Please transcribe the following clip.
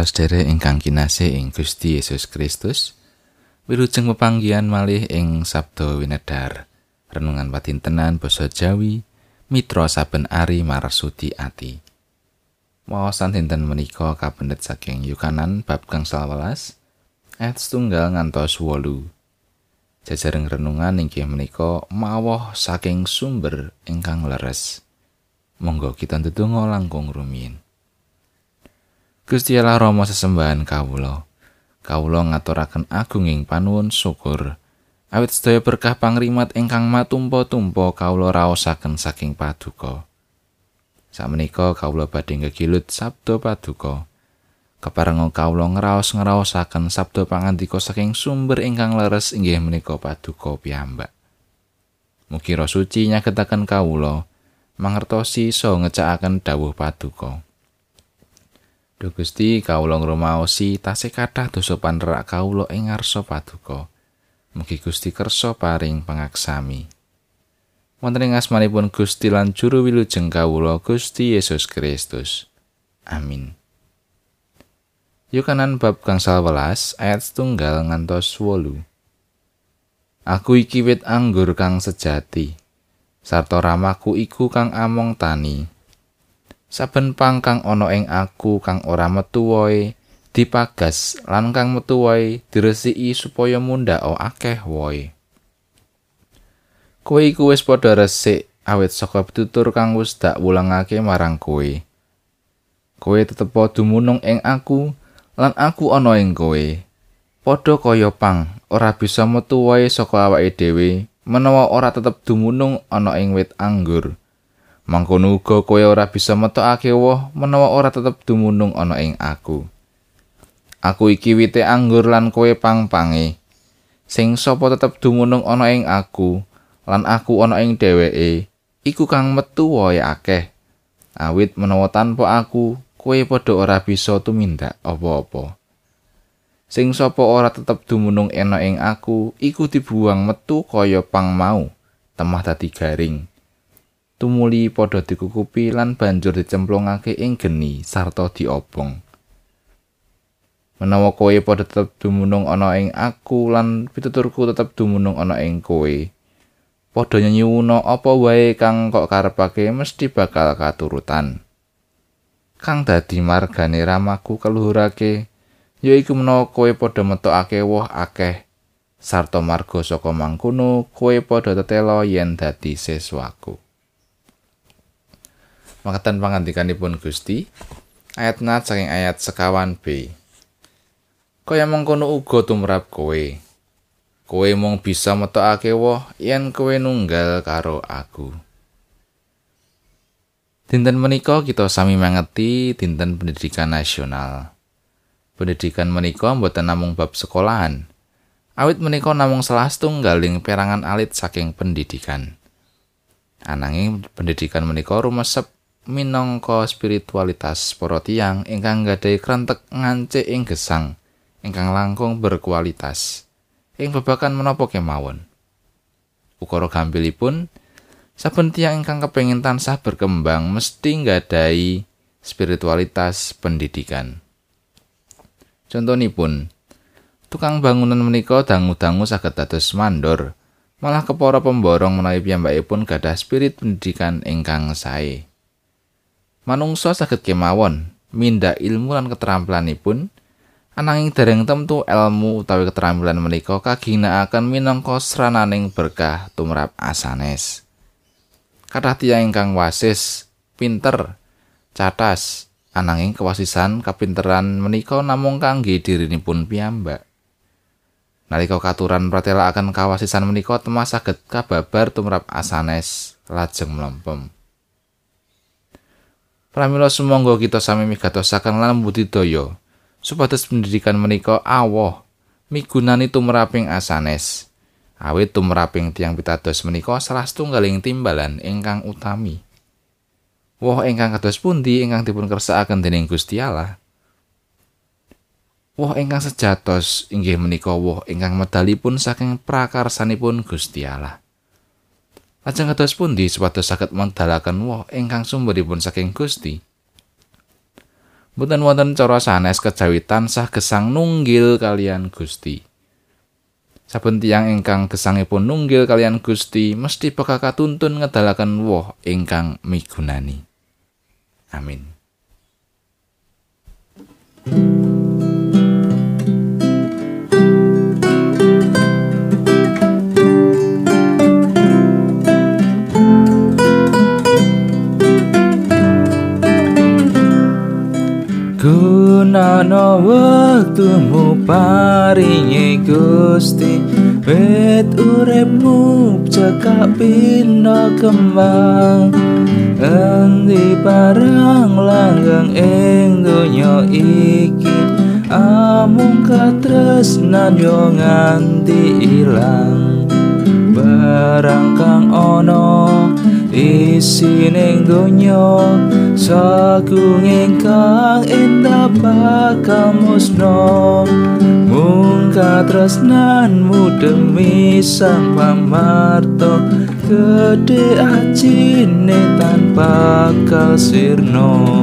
Para sedherek ingkang kinasih ing Gusti Yesus Kristus, wilujeng pepanggihan malih ing Sabda Winedar. Renungan patintenan basa Jawi, Mitra saben ari marsudi ati. Maosan dinten menika kapendet saking Yukanan bab kang 11 ayat setunggal ngantos wolu. Jajareng renungan inggih menika mawoh saking sumber ingkang leres. Monggo kita ndedonga langkung rumiyin. Gusti Allah Rama sesembahan kawula. Kawula ngaturaken agunging panuwun syukur. Awit sedaya berkah pangrimat ingkang matumpa-tumpa kawula raosaken saking paduka. Samenika kawula badhe ngegilut sabda paduka. Keparenga kawula ngraos-ngraosaken sabda pangandika saking sumber ingkang leres inggih menika paduka piyambak. Mugi Roh Suci nyagetaken kawula mangertosi so ngecakaken dawuh paduka. Duh Gusti kawula ngrumaosi tasih kathah dosa panrak kawula ing ngarsa paduka. Mugi Gusti kersa paring pangaksami. Wonten ing asmanipun Gusti lan juru wilujeng kawula Gusti Yesus Kristus. Amin. Yukanan bab kang 11 ayat setunggal ngantos 8. Aku iki wit anggur kang sejati. Sarta ramaku iku kang among tani. Saben pang kang ana ing aku kang ora metu wae dipagas lan kang metu wae diresiki supaya mundhak akeh wae. Kowe iku wis padha resik awit saka pitutur kang wis dak wulangake marang kowe. Kowe tetep dumunung ing aku lan aku ana ing kowe. Padha kaya pang ora bisa metu wae saka awake dhewe menawa ora tetep dumunung ana ing wit anggur Mangkono uga kowe ora bisa metokake woh menawa ora tetep dumunung ana ing aku. Aku iki wite anggur lan kowe pang-pange. Sing sapa tetep dumunung ana ing aku lan aku ana ing dheweke, iku kang metu wae akeh. Awit menawa tanpa aku, kowe padha ora bisa tumindak apa-apa. Sing sapa ora tetep dumunung ana ing aku, iku dibuang metu kaya pang mau, temah dadi garing. Tumuli padha dikukupi lan banjur dicemplungake ing geni sarta diobong. Menawa kowe padha tetep dumunung ana ing aku lan pituturku tetep dumunung ana ing kowe, padha nyuwuna apa wae kang kok karepake mesti bakal katurutan. Kang dadi margane ramaku keluhurake yaiku menawa kowe padha metokake woh akeh sarta marga saka mangkono kowe padha tetelo yen dadi seswaku. Makaten pangandikanipun Gusti ayat nat saking ayat sekawan B. Kaya mengkono uga tumrap kowe. Kowe mung bisa metokake woh yen kowe nunggal karo aku. Dinten menika kita sami mangeti dinten pendidikan nasional. Pendidikan menika mboten namung bab sekolahan. Awit menika namung salah setunggaling perangan alit saking pendidikan. Ananging pendidikan menika rumesep minangka spiritualitas para tiyang ingkang gadhahi krentek ngancik ing gesang ingkang langkung berkualitas. Ing babagan menapa kemawon? Ukara gampilipun saben tiyang ingkang kepengin tansah berkembang mesti nggadahi spiritualitas pendidikan. Contonipun tukang bangunan menika dangu-dangu saged dados mandor malah kepara pemborong menawi piyambakipun gadah spirit pendidikan ingkang sae manungsa saged kemawon minda ilmu lan keterampilanipun ananging dereng temtu ilmu utawi keterampilan menika kaginakaken minangka srananing berkah tumrap asanes. Kathah tiyang ingkang wasis pinter catas. Ananging kewasisan kapinteran menika namung kangge dirinipun piyambak. Nalika katuran pratelakaken kawasisan menika temas saged kababar tumrap asanes lajeng mlempem Pramila sumangga kita sami migatosaken lan budidaya supados pendidikan menika awoh migunani tumraping asanes. Awit tumraping tiang pitados menika salah setunggaling timbalan ingkang utami. Woh ingkang kados pundi ingkang dipun kersakaken dening Gusti Allah? Woh ingkang sejatos inggih menika woh ingkang medalipun saking prakarsanipun Gusti Allah. Lajeng kados pundi supados saged mendalaken woh ingkang sumberipun saking Gusti? Mboten wonten cara sanes kejawi tansah gesang nunggil kalian Gusti. Saben tiyang ingkang gesangipun nunggil kalian Gusti mesti bakal katuntun ngedalaken woh ingkang migunani. Amin. Gunana wektumu paringi Gusti. Wit uripmu cekak pina kembang. Endi barang langgeng ing donya iki? Amung katresnan yo nganti ilang. Barang kang ana isining donya sagung ingkang endah bakal musno mung katresnanmu demi sang pamarto gede ajine tanpa kasirno